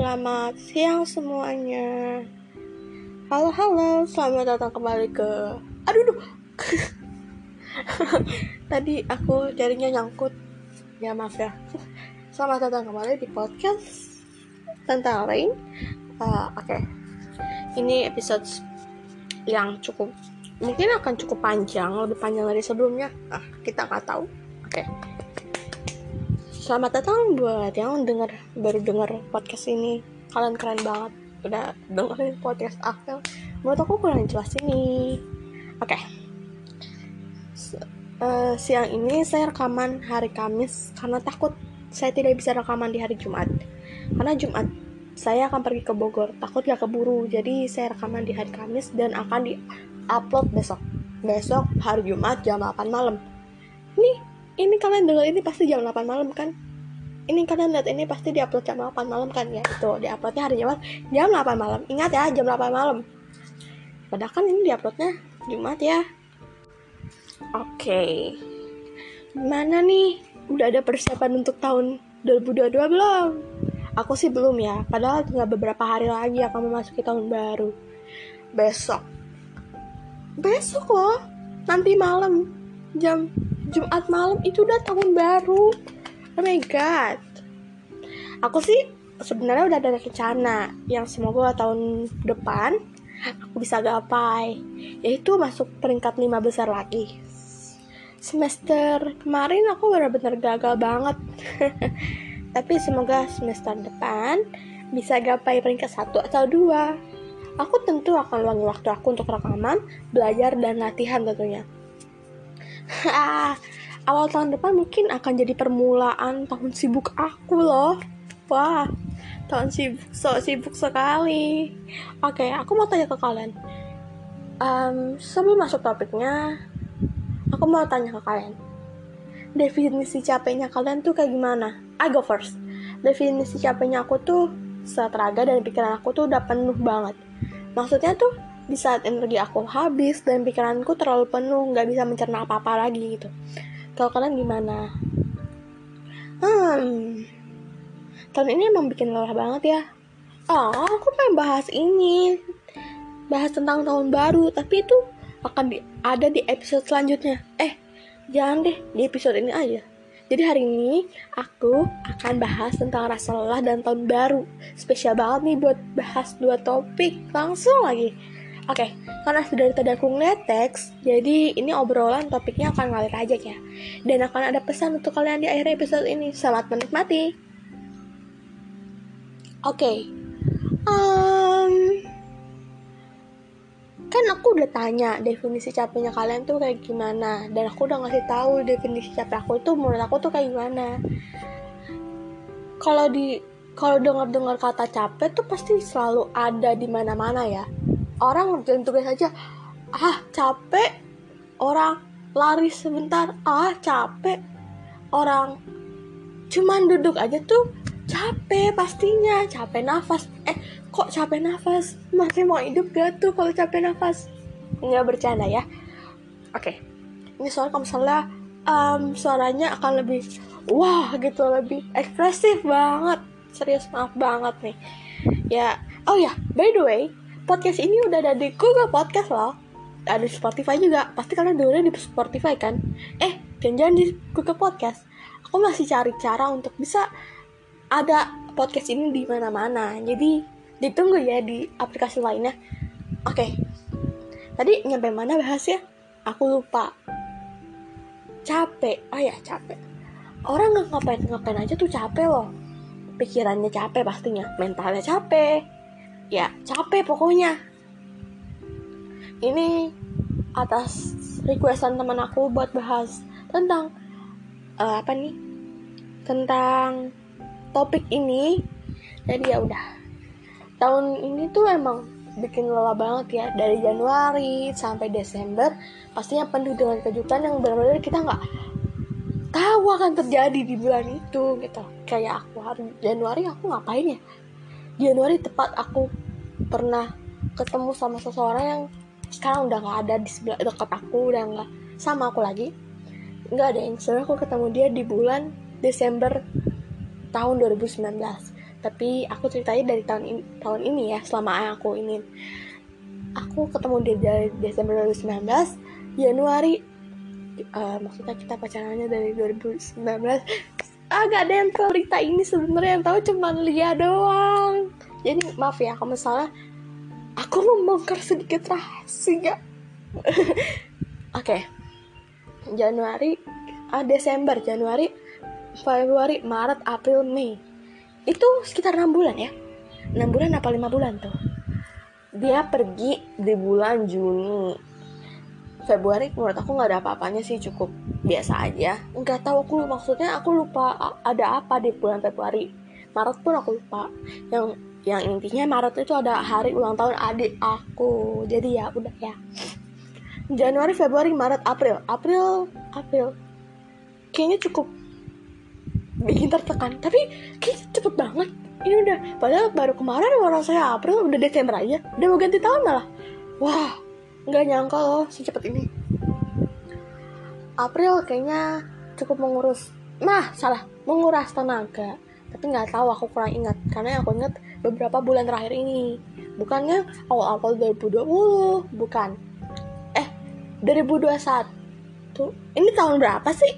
selamat siang semuanya. Halo halo, selamat datang kembali ke. Aduh, duh. Tadi aku jarinya nyangkut. Ya maaf ya. Selamat datang kembali di podcast tentang rain. Uh, Oke, okay. ini episode yang cukup mungkin akan cukup panjang, lebih panjang dari sebelumnya. Ah, kita nggak tahu. Oke. Okay. Selamat datang buat yang denger baru denger podcast ini. Kalian keren banget udah dengerin podcast aku. Menurut aku kurang jelas ini. Oke. Okay. Uh, siang ini saya rekaman hari Kamis karena takut saya tidak bisa rekaman di hari Jumat. Karena Jumat saya akan pergi ke Bogor, takut gak keburu. Jadi saya rekaman di hari Kamis dan akan di-upload besok. Besok hari Jumat jam 8 malam. Nih, ini kalian denger ini pasti jam 8 malam kan? Ini kalian lihat ini pasti diupload jam 8 malam kan? Ya itu diuploadnya hari Jumat jam 8 malam. Ingat ya jam 8 malam. Padahal kan ini diuploadnya Jumat ya. Oke. Okay. gimana nih? Udah ada persiapan untuk tahun 2022 belum? Aku sih belum ya. Padahal tinggal beberapa hari lagi akan memasuki tahun baru. Besok. Besok loh. Nanti malam jam Jumat malam itu udah tahun baru. Oh my god. Aku sih sebenarnya udah ada rencana yang semoga tahun depan aku bisa gapai yaitu masuk peringkat lima besar lagi. Semester kemarin aku benar-benar gagal banget. Tapi semoga semester depan bisa gapai peringkat satu atau dua. Aku tentu akan luangin waktu aku untuk rekaman belajar dan latihan tentunya awal tahun depan mungkin akan jadi permulaan tahun sibuk aku loh. Wah, tahun sibuk, so sibuk sekali. Oke, aku mau tanya ke kalian. Um, sebelum masuk topiknya, aku mau tanya ke kalian. Definisi capeknya kalian tuh kayak gimana? I go first. Definisi capeknya aku tuh raga dan pikiran aku tuh udah penuh banget. Maksudnya tuh di saat energi aku habis dan pikiranku terlalu penuh nggak bisa mencerna apa-apa lagi gitu. Kalau kalian gimana? Hmm. Tahun ini emang bikin lelah banget ya. Oh aku pengen bahas ini. Bahas tentang tahun baru tapi itu akan di, ada di episode selanjutnya. Eh jangan deh di episode ini aja. Jadi hari ini aku akan bahas tentang rasa lelah dan tahun baru. Spesial banget nih buat bahas dua topik langsung lagi. Oke, okay, karena sudah tadi aku ngeliat teks, jadi ini obrolan topiknya akan ngalir aja ya. Dan akan ada pesan untuk kalian di akhir episode ini. Selamat menikmati. Oke, okay. um, kan aku udah tanya definisi capeknya kalian tuh kayak gimana, dan aku udah ngasih tahu definisi capek aku itu menurut aku tuh kayak gimana. Kalau di kalau dengar-dengar kata capek tuh pasti selalu ada di mana-mana ya orang ngerjain tugas aja ah capek. Orang lari sebentar ah capek. Orang cuman duduk aja tuh capek pastinya capek nafas. Eh kok capek nafas? Masih mau hidup gak tuh kalau capek nafas? Nggak bercanda ya. Oke okay. ini soal kalau misalnya um, suaranya akan lebih wah gitu lebih ekspresif banget. Serius maaf banget nih. Ya oh ya by the way podcast ini udah ada di Google Podcast loh. Ada di Spotify juga. Pasti kalian dengerin di Spotify kan? Eh jangan-jangan di Google Podcast. Aku masih cari cara untuk bisa ada podcast ini di mana-mana. Jadi ditunggu ya di aplikasi lainnya. Oke. Tadi nyampe mana bahasnya aku lupa. Capek. Oh ya capek. Orang nggak ngapain ngapain aja tuh capek loh. Pikirannya capek pastinya. Mentalnya capek ya capek pokoknya. Ini atas requestan teman aku buat bahas tentang uh, apa nih? Tentang topik ini. Jadi ya udah. Tahun ini tuh emang bikin lelah banget ya. Dari Januari sampai Desember pastinya penuh dengan kejutan yang benar-benar kita nggak tahu akan terjadi di bulan itu gitu. Kayak aku hari Januari aku ngapain ya Januari tepat aku pernah ketemu sama seseorang yang sekarang udah nggak ada di sebelah dekat aku udah nggak sama aku lagi. Nggak ada yang sebenarnya aku ketemu dia di bulan Desember tahun 2019 tapi aku ceritanya dari tahun ini, tahun ini ya selama aku ini. Aku ketemu dia dari Desember 2019 Januari uh, maksudnya kita pacarannya dari 2019 agak ada yang tahu berita ini sebenarnya yang tahu cuma Lia doang jadi maaf ya kalau misalnya aku membongkar sedikit rahasia. Oke. Okay. Januari ah, Desember Januari Februari Maret April Mei. Itu sekitar enam bulan ya. Enam bulan apa lima bulan tuh? Dia pergi di bulan Juni. Februari menurut aku nggak ada apa-apanya sih cukup biasa aja. Nggak tahu aku maksudnya aku lupa ada apa di bulan Februari. Maret pun aku lupa. Yang yang intinya Maret itu ada hari ulang tahun adik aku. Jadi ya udah ya. Januari Februari Maret April. April April. Kayaknya cukup bikin tertekan. Tapi kayaknya cepet banget. Ini udah padahal baru kemarin orang saya April udah Desember aja. Udah mau ganti tahun malah. Wah nggak nyangka loh secepat ini. April kayaknya cukup mengurus. Nah salah. Menguras tenaga. Tapi nggak tahu aku kurang ingat. Karena aku ingat beberapa bulan terakhir ini. Bukannya awal-awal 2020 bukan. Eh 2021 ini tahun berapa sih?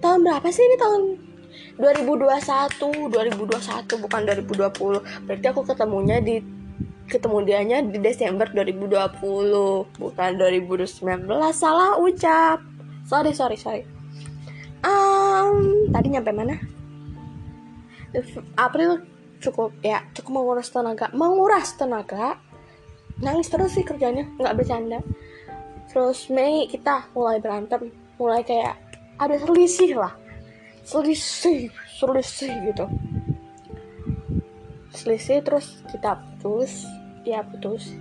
Tahun berapa sih ini tahun? 2021 2021 bukan 2020 berarti aku ketemunya di ketemu dianya di Desember 2020 bukan 2019 salah ucap. Sorry sorry sorry. Um, tadi nyampe mana? April cukup ya cukup menguras tenaga. Menguras tenaga nangis terus sih kerjanya nggak bercanda. Terus Mei kita mulai berantem mulai kayak ada selisih lah. Selisih selisih gitu. Selisih terus kita putus ya putus.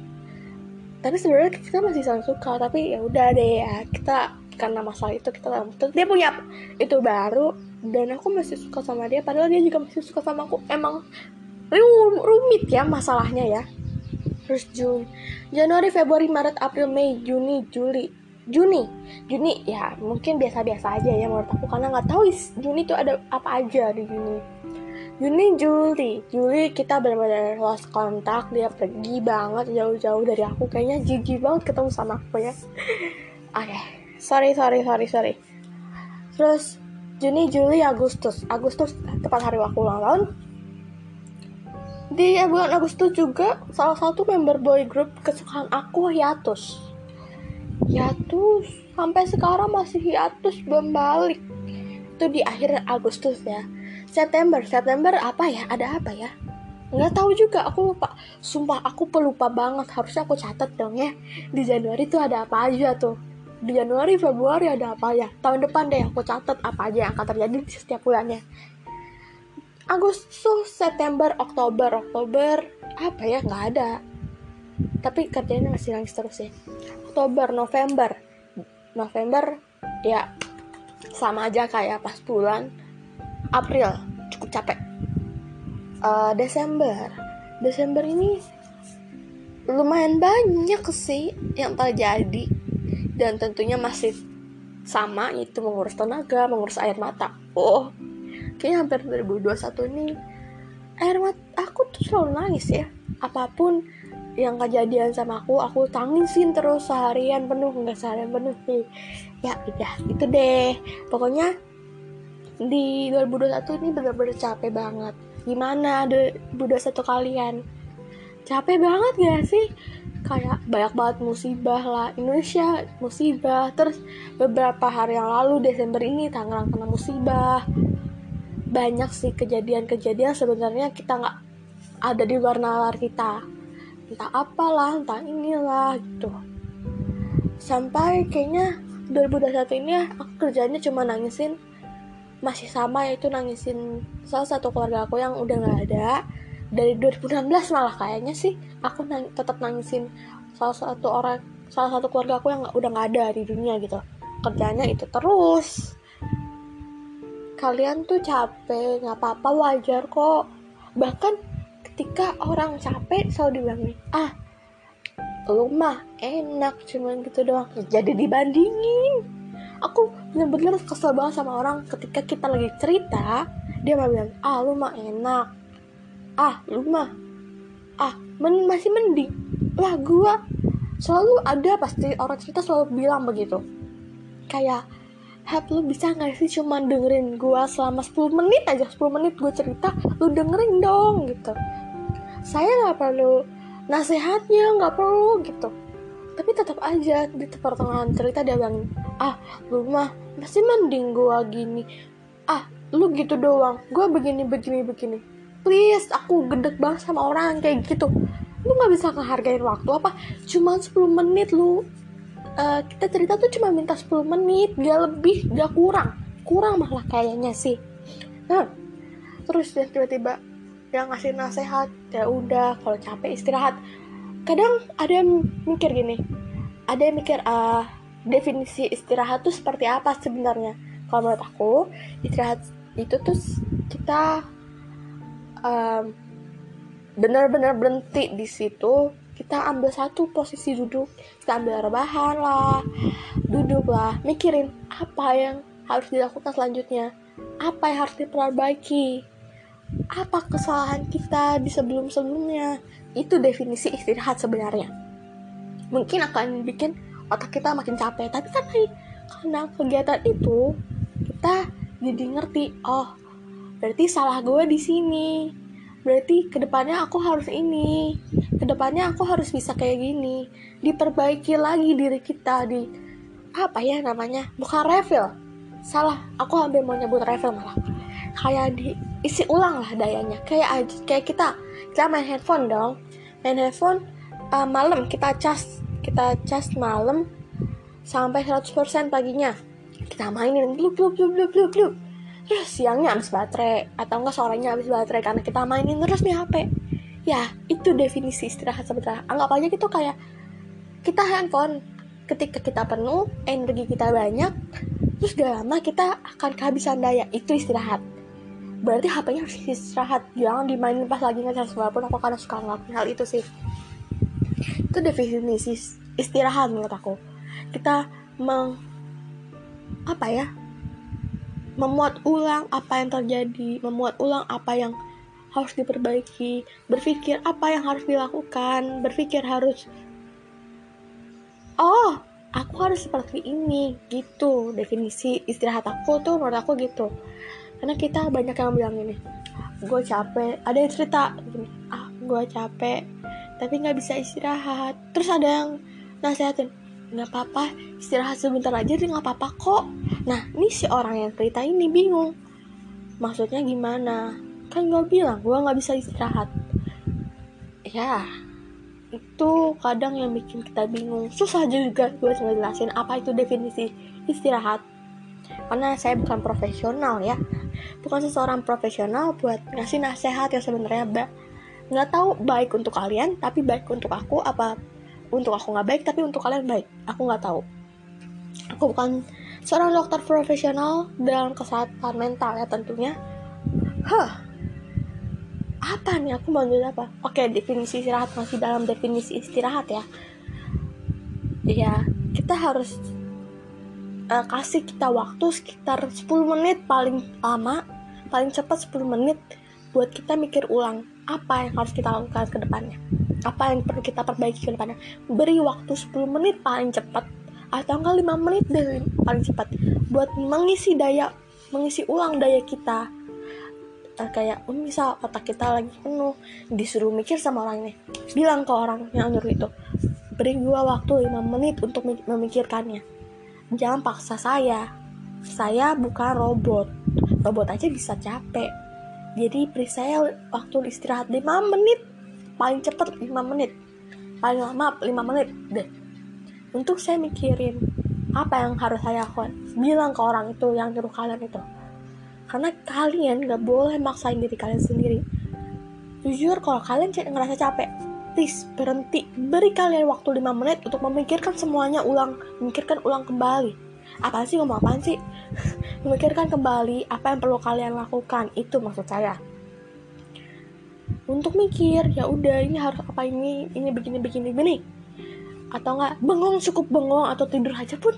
Tapi sebenarnya kita masih saling suka tapi ya udah deh ya kita karena masalah itu kita putus. Dia punya itu baru dan aku masih suka sama dia padahal dia juga masih suka sama aku. Emang rumit ya masalahnya ya. Terus Juni Januari Februari Maret April Mei Juni Juli Juni Juni ya mungkin biasa-biasa aja ya menurut aku karena nggak tahu Juni itu ada apa aja di Juni. Juni Juli Juli kita benar-benar lost kontak dia pergi banget jauh-jauh dari aku kayaknya jijik banget ketemu sama aku ya. Oke okay. sorry sorry sorry sorry. Terus Juni Juli Agustus. Agustus tepat hari waktu ulang tahun. Di bulan Agustus juga salah satu member boy group kesukaan aku hiatus. Hiatus? Sampai sekarang masih hiatus belum balik itu di akhir Agustus ya. September September apa ya? Ada apa ya? Nggak tahu juga aku lupa. Sumpah aku pelupa banget. Harusnya aku catat dong ya. Di Januari tuh ada apa aja tuh di Januari Februari ada apa ya? Tahun depan deh aku catat apa aja yang akan terjadi di setiap bulannya. Agustus September Oktober. Oktober apa ya? Nggak ada. Tapi kerjanya masih nangis terus ya Oktober November. November ya sama aja kayak pas bulan April. Cukup capek. Uh, Desember. Desember ini lumayan banyak sih yang terjadi dan tentunya masih sama itu mengurus tenaga mengurus air mata. Oh kayaknya hampir 2021 ini air mata aku tuh selalu nangis ya. Apa pun yang kejadian sama aku aku tangisin terus seharian penuh nggak seharian penuh sih ya udah itu deh. Pokoknya di 2021 ini bener-bener capek banget. Gimana 2021 kalian? Capek banget gak sih kayak banyak banget musibah lah. Indonesia musibah. Terus beberapa hari yang lalu Desember ini Tangerang kena musibah. Banyak sih kejadian-kejadian sebenarnya kita nggak ada di luar nalar kita. Entah apalah entah inilah gitu. Sampai kayaknya 2021 ini aku kerjanya cuma nangisin masih sama yaitu nangisin salah satu keluarga aku yang udah nggak ada dari 2016 malah kayaknya sih aku nang tetap nangisin salah satu orang salah satu keluarga aku yang udah nggak ada di dunia gitu. Kerjanya itu terus. Kalian tuh capek nggak apa-apa wajar kok. Bahkan ketika orang capek selalu dibilang ah lu mah enak cuman gitu doang. Jadi dibandingin. Aku bener-bener kesel banget sama orang. Ketika kita lagi cerita dia malah bilang ah lu mah enak ah lu mah. Ah men masih mending. Lah gua selalu ada pasti orang cerita selalu bilang begitu. Kayak Hap lu bisa gak sih cuma dengerin gue selama 10 menit aja? 10 menit gue cerita lu dengerin dong gitu. Saya gak perlu nasihatnya gak perlu gitu. Tapi tetap aja di pertengahan cerita dia bilang ah lu mah masih mending gue gini. Ah lu gitu doang. Gue begini begini begini please aku gedek banget sama orang kayak gitu. Lu nggak bisa ngehargain waktu apa? Cuma 10 menit lu. Uh, kita cerita tuh cuma minta 10 menit gak lebih gak kurang. Kurang malah kayaknya sih. Nah terus dia tiba-tiba dia ngasih nasihat ya udah kalau capek istirahat. Kadang ada yang mikir gini ada yang mikir uh, definisi istirahat tuh seperti apa sebenarnya? Kalau menurut aku istirahat itu tuh kita um, benar-benar berhenti di situ. Kita ambil satu posisi duduk. Kita ambil rebahan lah. Duduk lah. Mikirin apa yang harus dilakukan selanjutnya. Apa yang harus diperbaiki? Apa kesalahan kita di sebelum-sebelumnya? Itu definisi istirahat sebenarnya. Mungkin akan bikin otak kita makin capek. Tapi kan karena kegiatan itu kita jadi ngerti oh berarti salah gue di sini. Berarti ke depannya aku harus ini. Ke depannya aku harus bisa kayak gini. Diperbaiki lagi diri kita di apa ya namanya bukan refill salah aku hampir mau nyebut refill malah. Kayak diisi ulang lah dayanya. Kayak kayak kita kita main handphone dong. Main handphone uh, malam kita cas kita cas malam sampai 100% paginya. Kita mainin blub blub blub blub blub blub terus siangnya habis baterai atau enggak sorenya habis baterai karena kita mainin terus nih HP ya itu definisi istirahat sebenarnya anggap aja gitu kayak kita handphone ketika kita penuh energi kita banyak terus gak lama kita akan kehabisan daya. Itu istirahat. Berarti HP-nya harus istirahat. Jangan dimainin pas lagi ngecas walaupun aku karena suka ngelakuin hal itu sih. Itu definisi istirahat menurut aku. Kita meng apa ya memuat ulang apa yang terjadi, memuat ulang apa yang harus diperbaiki, berpikir apa yang harus dilakukan, berpikir harus oh, aku harus seperti ini gitu. Definisi istirahat aku tuh menurut aku gitu. Karena kita banyak yang bilang ini, gue capek, ada yang cerita ah gue capek, tapi nggak bisa istirahat. Terus ada yang nasihatin, nggak apa-apa istirahat sebentar aja dia nggak apa-apa kok. Nah ini si orang yang cerita ini bingung. Maksudnya gimana? Kan gue bilang gue nggak bisa istirahat. Ya itu kadang yang bikin kita bingung. Susah juga gue ngejelasin apa itu definisi istirahat. Karena saya bukan profesional ya. Bukan seseorang profesional buat ngasih nasihat yang sebenarnya nggak tahu baik untuk kalian tapi baik untuk aku apa untuk aku nggak baik tapi untuk kalian baik. Aku nggak tahu. Aku bukan seorang dokter profesional dalam kesehatan mental ya tentunya. Hah apa nih? Aku mau apa? Oke definisi istirahat masih dalam definisi istirahat ya. Ya kita harus uh, kasih kita waktu sekitar 10 menit paling lama paling cepat 10 menit buat kita mikir ulang apa yang harus kita lakukan ke depannya? Apa yang perlu kita perbaiki ke depannya? Beri waktu 10 menit paling cepat atau enggak 5 menit deh paling cepat buat mengisi daya mengisi ulang daya kita. Uh, kayak oh, misal otak kita lagi penuh disuruh mikir sama orang ini bilang ke orang yang nyuruh itu beri gua waktu 5 menit untuk memikirkannya. Jangan paksa saya. Saya bukan robot. Robot aja bisa capek jadi beri saya waktu istirahat 5 menit. Paling cepet 5 menit. Paling lama 5 menit deh. Untuk saya mikirin apa yang harus saya bilang ke orang itu yang nyuruh kalian itu. Karena kalian gak boleh maksain diri kalian sendiri. Jujur kalau kalian ngerasa capek please berhenti. Beri kalian waktu 5 menit untuk memikirkan semuanya ulang. Memikirkan ulang kembali apa sih ngomong apa sih? Memikirkan kembali apa yang perlu kalian lakukan itu maksud saya. Untuk mikir ya udah ini harus apa ini ini begini begini begini. Atau enggak bengong cukup bengong atau tidur aja pun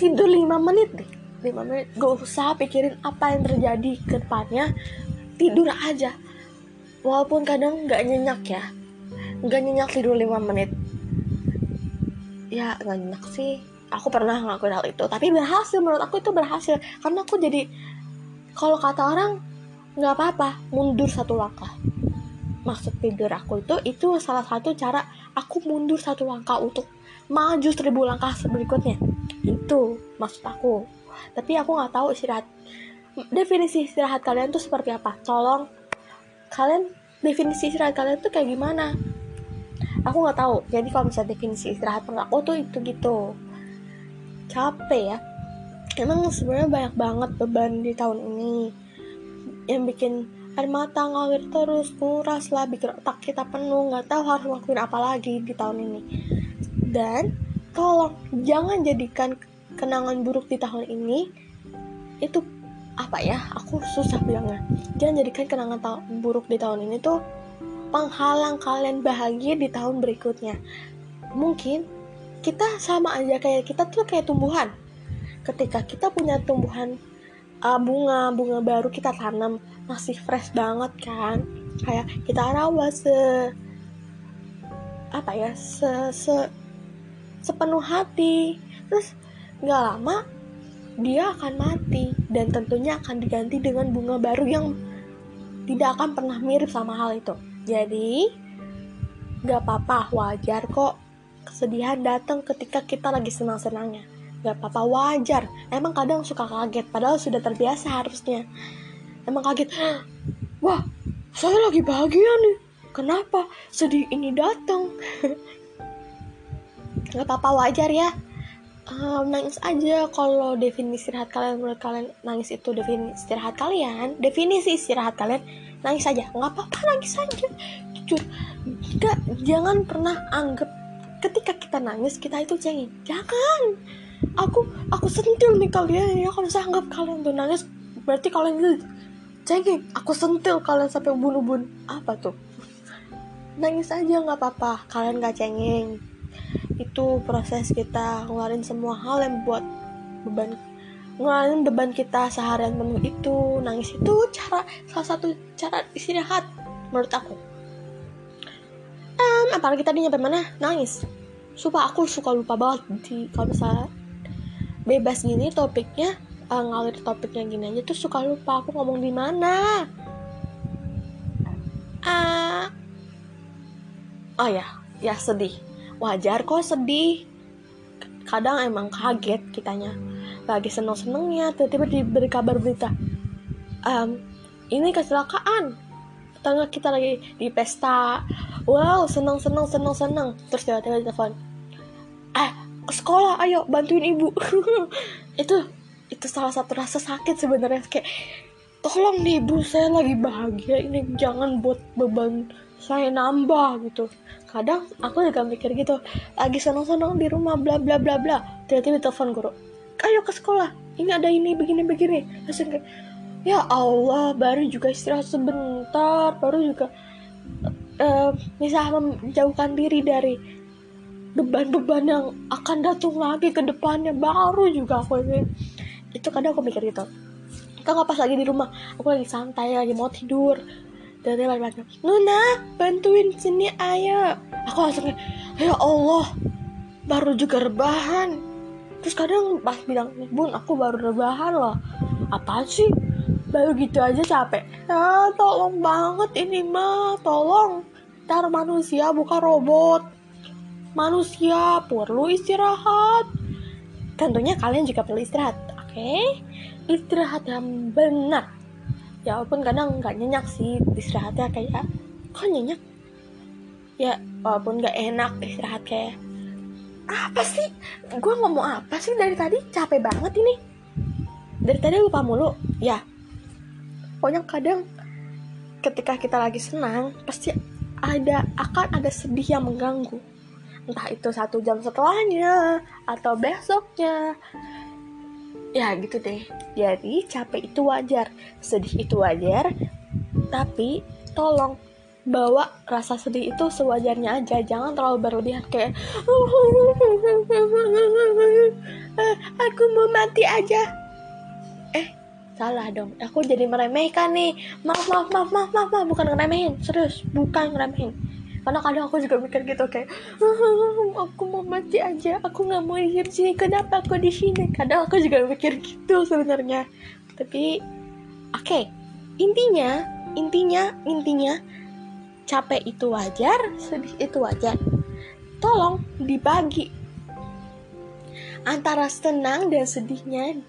tidur 5 menit deh. 5 menit gak usah pikirin apa yang terjadi ke depannya tidur aja. Walaupun kadang nggak nyenyak ya nggak nyenyak tidur 5 menit. Ya nggak nyenyak sih aku pernah ngelakuin hal itu. Tapi berhasil menurut aku itu berhasil. Karena aku jadi kalau kata orang nggak apa-apa mundur satu langkah. Maksud tidur aku itu itu salah satu cara aku mundur satu langkah untuk maju seribu langkah berikutnya. Itu maksud aku. Tapi aku nggak tahu istirahat definisi istirahat kalian tuh seperti apa. Tolong kalian definisi istirahat kalian tuh kayak gimana? Aku nggak tahu. Jadi kalau misalnya definisi istirahat menurut aku tuh itu gitu capek ya. Emang sebenarnya banyak banget beban di tahun ini. Yang bikin air mata ngalir terus nguras lah bikin otak kita penuh nggak tahu harus ngelakuin apa lagi di tahun ini. Dan tolong jangan jadikan kenangan buruk di tahun ini itu apa ya aku susah bilangnya. Jangan jadikan kenangan buruk di tahun ini tuh penghalang kalian bahagia di tahun berikutnya. Mungkin kita sama aja kayak kita tuh kayak tumbuhan. Ketika kita punya tumbuhan uh, bunga bunga baru kita tanam masih fresh banget kan? Kayak kita rawat se apa ya se, se sepenuh hati. Terus nggak lama dia akan mati. Dan tentunya akan diganti dengan bunga baru yang tidak akan pernah mirip sama hal itu. Jadi, nggak apa-apa, wajar kok kesedihan datang ketika kita lagi senang-senangnya. Gak apa-apa, wajar. Emang kadang suka kaget, padahal sudah terbiasa harusnya. Emang kaget, wah, saya lagi bahagia nih. Kenapa sedih ini datang? Gak apa-apa, wajar ya um, nangis aja kalau definisi istirahat kalian menurut kalian nangis itu definisi istirahat kalian definisi istirahat kalian nangis aja nggak apa-apa nangis aja jujur nggak jangan pernah anggap ketika kita nangis kita itu cengeng. Jangan. Aku aku sentil nih kalian ya. Kalau saya anggap kalian tuh nangis berarti kalian itu cengeng. Aku sentil kalian sampai ubun-ubun apa tuh? Nangis aja nggak apa-apa. Kalian gak cengeng. Itu proses kita ngeluarin semua hal yang buat beban ngeluarin beban kita seharian penuh itu. Nangis itu cara salah satu cara istirahat menurut aku um, apalagi tadi nyampe mana? Nangis. Sumpah aku suka lupa banget di kalau misalnya bebas gini topiknya uh, ngalir topiknya gini aja tuh suka lupa aku ngomong di mana. Uh, oh ya ya sedih. Wajar kok sedih. Kadang emang kaget kitanya. Lagi seneng senengnya tiba-tiba diberi kabar berita um, ini kecelakaan tetangga kita lagi di pesta. Wow seneng seneng seneng seneng terus tiba-tiba telepon eh ke sekolah ayo bantuin ibu. Itu itu salah satu rasa sakit sebenarnya. Kayak tolong nih ibu saya lagi bahagia ini jangan buat beban saya nambah gitu. Kadang aku juga mikir gitu lagi senang-senang di rumah bla bla bla bla. Tiba-tiba telepon guru ayo ke sekolah ini ada ini begini begini. Langsung kayak ya Allah baru juga istirahat sebentar baru juga uh, menjauhkan diri dari beban-beban yang akan datang lagi ke depannya. Baru juga aku ini. Itu kadang aku mikir gitu. Kan pas lagi di rumah aku lagi santai lagi mau tidur dan dia balik Nuna bantuin sini ayo. Aku langsung ya Allah baru juga rebahan. Terus kadang pas bilang bun aku baru rebahan loh. Apa sih baru gitu aja capek. Ya tolong banget ini mah. Tolong. Ntar manusia bukan robot. Manusia perlu istirahat. Tentunya kalian juga perlu istirahat oke? Okay? istirahat yang benar. Ya walaupun kadang nggak nyenyak sih istirahatnya kayak kok nyenyak? Ya walaupun nggak enak istirahat kayak apa sih? Gue ngomong apa sih dari tadi? Capek banget ini. Dari tadi lupa mulu. Ya pokoknya kadang ketika kita lagi senang pasti ada akan ada sedih yang mengganggu. Entah itu satu jam setelahnya atau besoknya. Ya gitu deh. Jadi capek itu wajar sedih itu wajar. Tapi tolong bawa rasa sedih itu sewajarnya aja. Jangan terlalu berlebihan kayak aku mau mati aja salah dong. Aku jadi meremehkan nih. Maaf maaf maaf maaf maaf, maaf. bukan ngeremehin. Serius bukan ngeremehin. Karena kadang aku juga mikir gitu kayak aku mau mati aja. Aku nggak mau di sini. Kenapa aku di sini? Kadang aku juga mikir gitu sebenarnya. Tapi oke. Okay. intinya intinya intinya capek itu wajar sedih itu wajar. Tolong dibagi antara senang dan sedihnya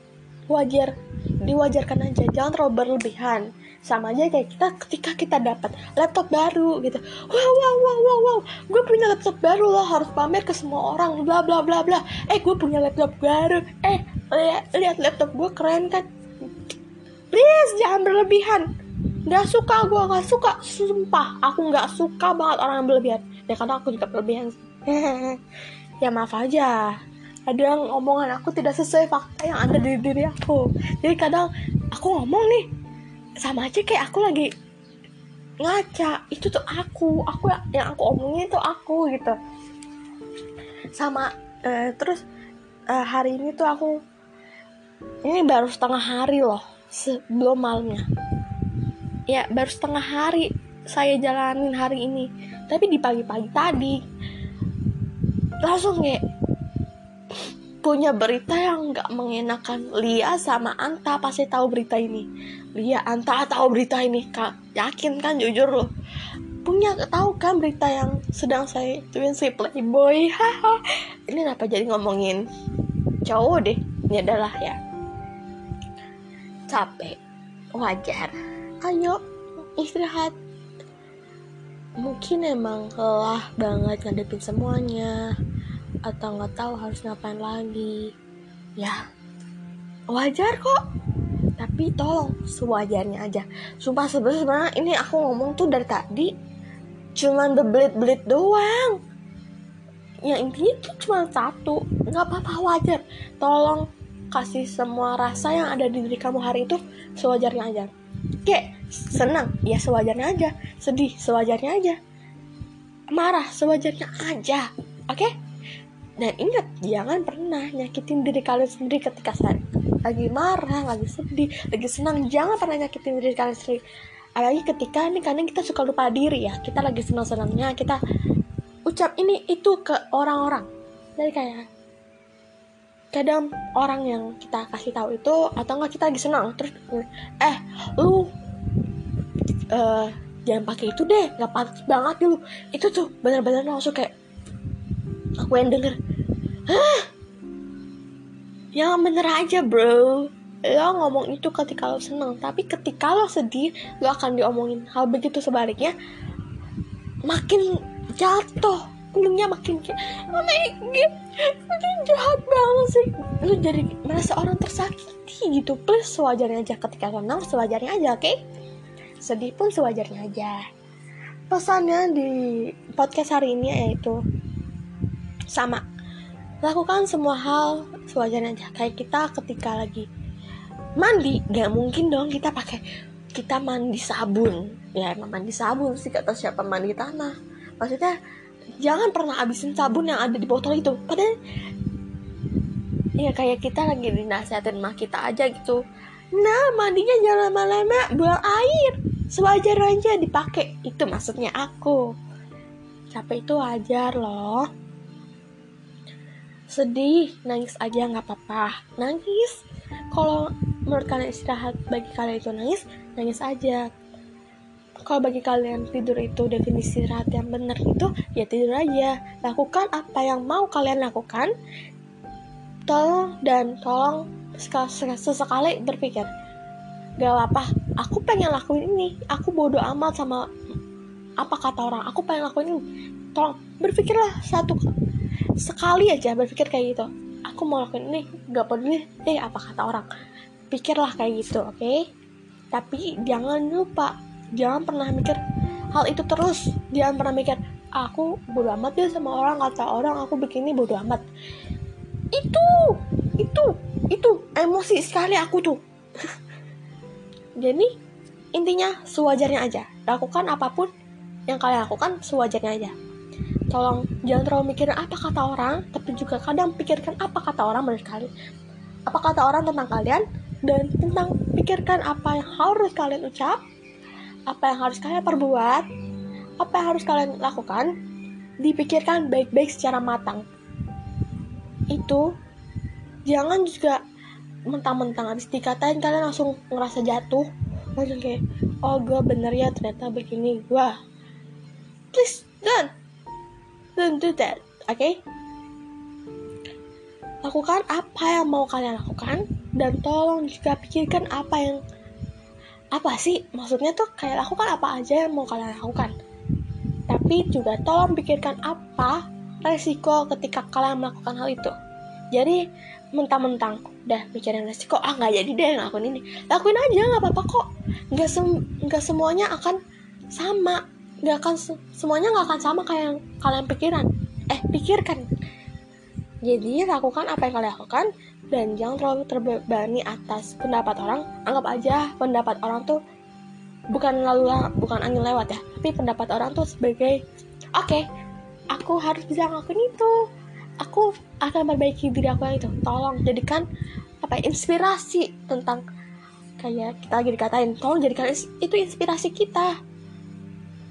wajar diwajarkan aja jangan terlalu berlebihan. Sama aja kayak kita ketika kita dapat laptop baru gitu. Wow wow wow wow wow. Gue punya laptop baru loh harus pamer ke semua orang bla bla bla bla. Eh gue punya laptop baru. Eh lihat lihat laptop gue keren kan? Please jangan berlebihan. Nggak suka gue nggak suka. Sumpah aku nggak suka banget orang yang berlebihan. Ya karena aku juga berlebihan. Ya maaf aja kadang omongan aku tidak sesuai fakta yang ada di diri aku. Jadi kadang aku ngomong nih sama aja kayak aku lagi ngaca itu tuh aku aku yang aku omongin itu aku gitu. Sama uh, terus uh, hari ini tuh aku ini baru setengah hari loh sebelum malamnya. Ya baru setengah hari saya jalanin hari ini. Tapi di pagi-pagi tadi langsung kayak punya berita yang nggak mengenakan Lia sama Anta pasti tahu berita ini. Lia Anta tahu berita ini kak. Yakin kan jujur loh. Punya tahu kan berita yang sedang saya tuin si playboy? Haha. Ini kenapa jadi ngomongin cowok deh? Ini adalah ya. Capek. Wajar. Ayo istirahat. Mungkin emang lelah banget ngadepin semuanya atau nggak tahu harus ngapain lagi. Ya wajar kok. Tapi tolong sewajarnya aja. Sumpah sebenarnya ini aku ngomong tuh dari tadi cuman belit-belit doang. Ya intinya tuh cuma satu. Nggak apa-apa wajar. Tolong kasih semua rasa yang ada di diri kamu hari itu sewajarnya aja. Kayak senang. Ya sewajarnya aja. Sedih sewajarnya aja. Marah sewajarnya aja. Oke? okay? Dan ingat, jangan pernah nyakitin diri kalian sendiri ketika lagi marah, lagi sedih, lagi senang. Jangan pernah nyakitin diri kalian sendiri. Apalagi ketika nih kadang kita suka lupa diri ya. Kita lagi senang-senangnya, kita ucap ini itu ke orang-orang. Jadi kayak kadang orang yang kita kasih tahu itu atau enggak kita lagi senang terus eh lu uh, jangan pakai itu deh nggak pantas banget dulu itu tuh benar-benar langsung kayak aku yang denger. Hah? Yang bener aja bro. Lo ngomong itu ketika lo seneng tapi ketika lo sedih lo akan diomongin. Hal begitu sebaliknya makin jatuh. Kulungnya makin kayak oh my god itu jahat banget sih. Lo jadi merasa orang tersakiti gitu. Please sewajarnya aja ketika senang sewajarnya aja oke? Okay? sedih pun sewajarnya aja. Pesannya di podcast hari ini yaitu sama. Lakukan semua hal sewajarnya aja. Kayak kita ketika lagi mandi gak mungkin dong kita pakai kita mandi sabun. Ya emang mandi sabun sih kata siapa mandi tanah. Maksudnya jangan pernah habisin sabun yang ada di botol itu. Padahal ya kayak kita lagi dinasihatin mah kita aja gitu. Nah mandinya jangan lama-lama buang air. Sewajar aja dipakai. Itu maksudnya aku. Capek itu wajar loh sedih nangis aja nggak apa-apa. Nangis. Kalau menurut kalian istirahat bagi kalian itu nangis nangis aja. Kalau bagi kalian tidur itu definisi istirahat yang benar itu ya tidur aja. Lakukan apa yang mau kalian lakukan. Tolong dan tolong sesekali berpikir gak apa aku pengen lakuin ini. Aku bodoh amat sama apa kata orang. Aku pengen lakuin ini. Tolong berpikirlah satu sekali aja berpikir kayak gitu. Aku mau lakuin ini gak peduli deh apa kata orang? Pikirlah kayak gitu oke? Okay? tapi jangan lupa jangan pernah mikir hal itu terus. Jangan pernah mikir aku bodo amat deh sama orang kata orang aku begini bodo amat. Itu itu itu emosi sekali aku tuh. Jadi intinya sewajarnya aja. Lakukan apa pun yang kalian lakukan sewajarnya aja tolong jangan terlalu mikirin apa kata orang tapi juga kadang pikirkan apa kata orang menurut kalian. Apa kata orang tentang kalian dan tentang pikirkan apa yang harus kalian ucap apa yang harus kalian perbuat apa yang harus kalian lakukan dipikirkan baik-baik secara matang. Itu jangan juga mentang-mentang habis dikatain kalian langsung ngerasa jatuh. Langsung kayak oh gue bener ya ternyata begini. Wah please don't don't do that oke okay? lakukan apa yang mau kalian lakukan dan tolong juga pikirkan apa yang apa sih? Maksudnya tuh kayak lakukan apa aja yang mau kalian lakukan. Tapi juga tolong pikirkan apa resiko ketika kalian melakukan hal itu. Jadi mentang-mentang udah mikirin resiko. Ah nggak jadi deh ngelakuin ini. Lakuin aja nggak apa-apa kok. Nggak sem semuanya akan sama nggak akan semuanya nggak akan sama kayak yang kalian pikiran. Eh pikirkan. Jadi lakukan apa yang kalian lakukan dan jangan terlalu terbebani atas pendapat orang. Anggap aja pendapat orang tuh bukan lalu bukan angin lewat ya tapi pendapat orang tuh sebagai oke okay, aku harus bisa ngelakuin itu. Aku akan memperbaiki diri aku yang itu. Tolong jadikan apa inspirasi tentang kayak kita lagi dikatain. Tolong jadikan itu inspirasi kita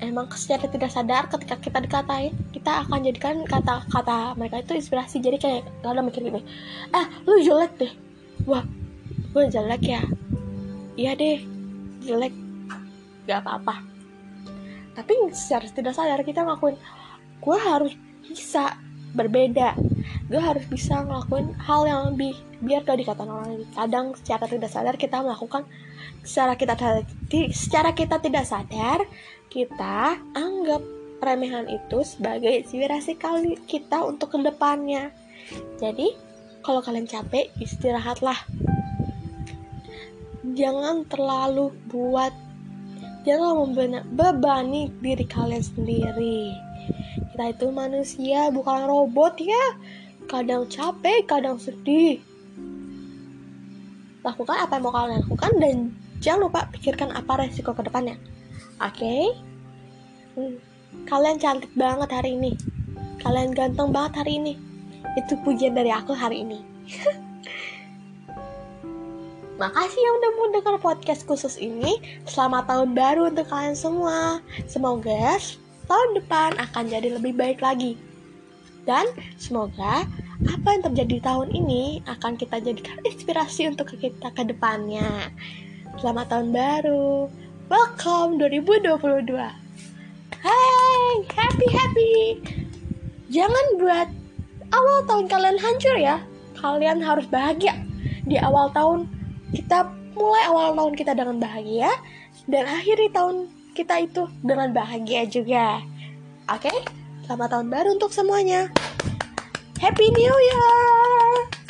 emang secara tidak sadar ketika kita dikatain kita akan jadikan kata-kata mereka itu inspirasi. Jadi kayak ada mikir gini eh lu jelek deh. Wah gue jelek ya? Iya deh jelek. Gak apa-apa. Tapi secara tidak sadar kita ngakuin gue harus bisa berbeda. Gue harus bisa ngelakuin hal yang lebih biar gak dikatain orang lain. Kadang secara tidak sadar kita melakukan secara kita secara kita tidak sadar kita anggap remehan itu sebagai inspirasi kali kita untuk ke depannya jadi kalau kalian capek istirahatlah. Jangan terlalu buat jangan membebani diri kalian sendiri. Kita itu manusia bukan robot ya. Kadang capek kadang sedih. Lakukan apa yang mau kalian lakukan dan jangan lupa pikirkan apa resiko ke depannya oke okay? hmm. kalian cantik banget hari ini kalian ganteng banget hari ini itu pujian dari aku hari ini Makasih yang udah mau dengar podcast khusus ini. Selamat tahun baru untuk kalian semua. Semoga tahun depan akan jadi lebih baik lagi. Dan semoga apa yang terjadi tahun ini akan kita jadikan inspirasi untuk kita ke depannya. Selamat tahun baru. Welcome 2022. Hai, happy happy. Jangan buat awal tahun kalian hancur ya. Kalian harus bahagia. Di awal tahun kita mulai awal tahun kita dengan bahagia dan akhiri tahun kita itu dengan bahagia juga. Oke, selamat tahun baru untuk semuanya. Happy New Year!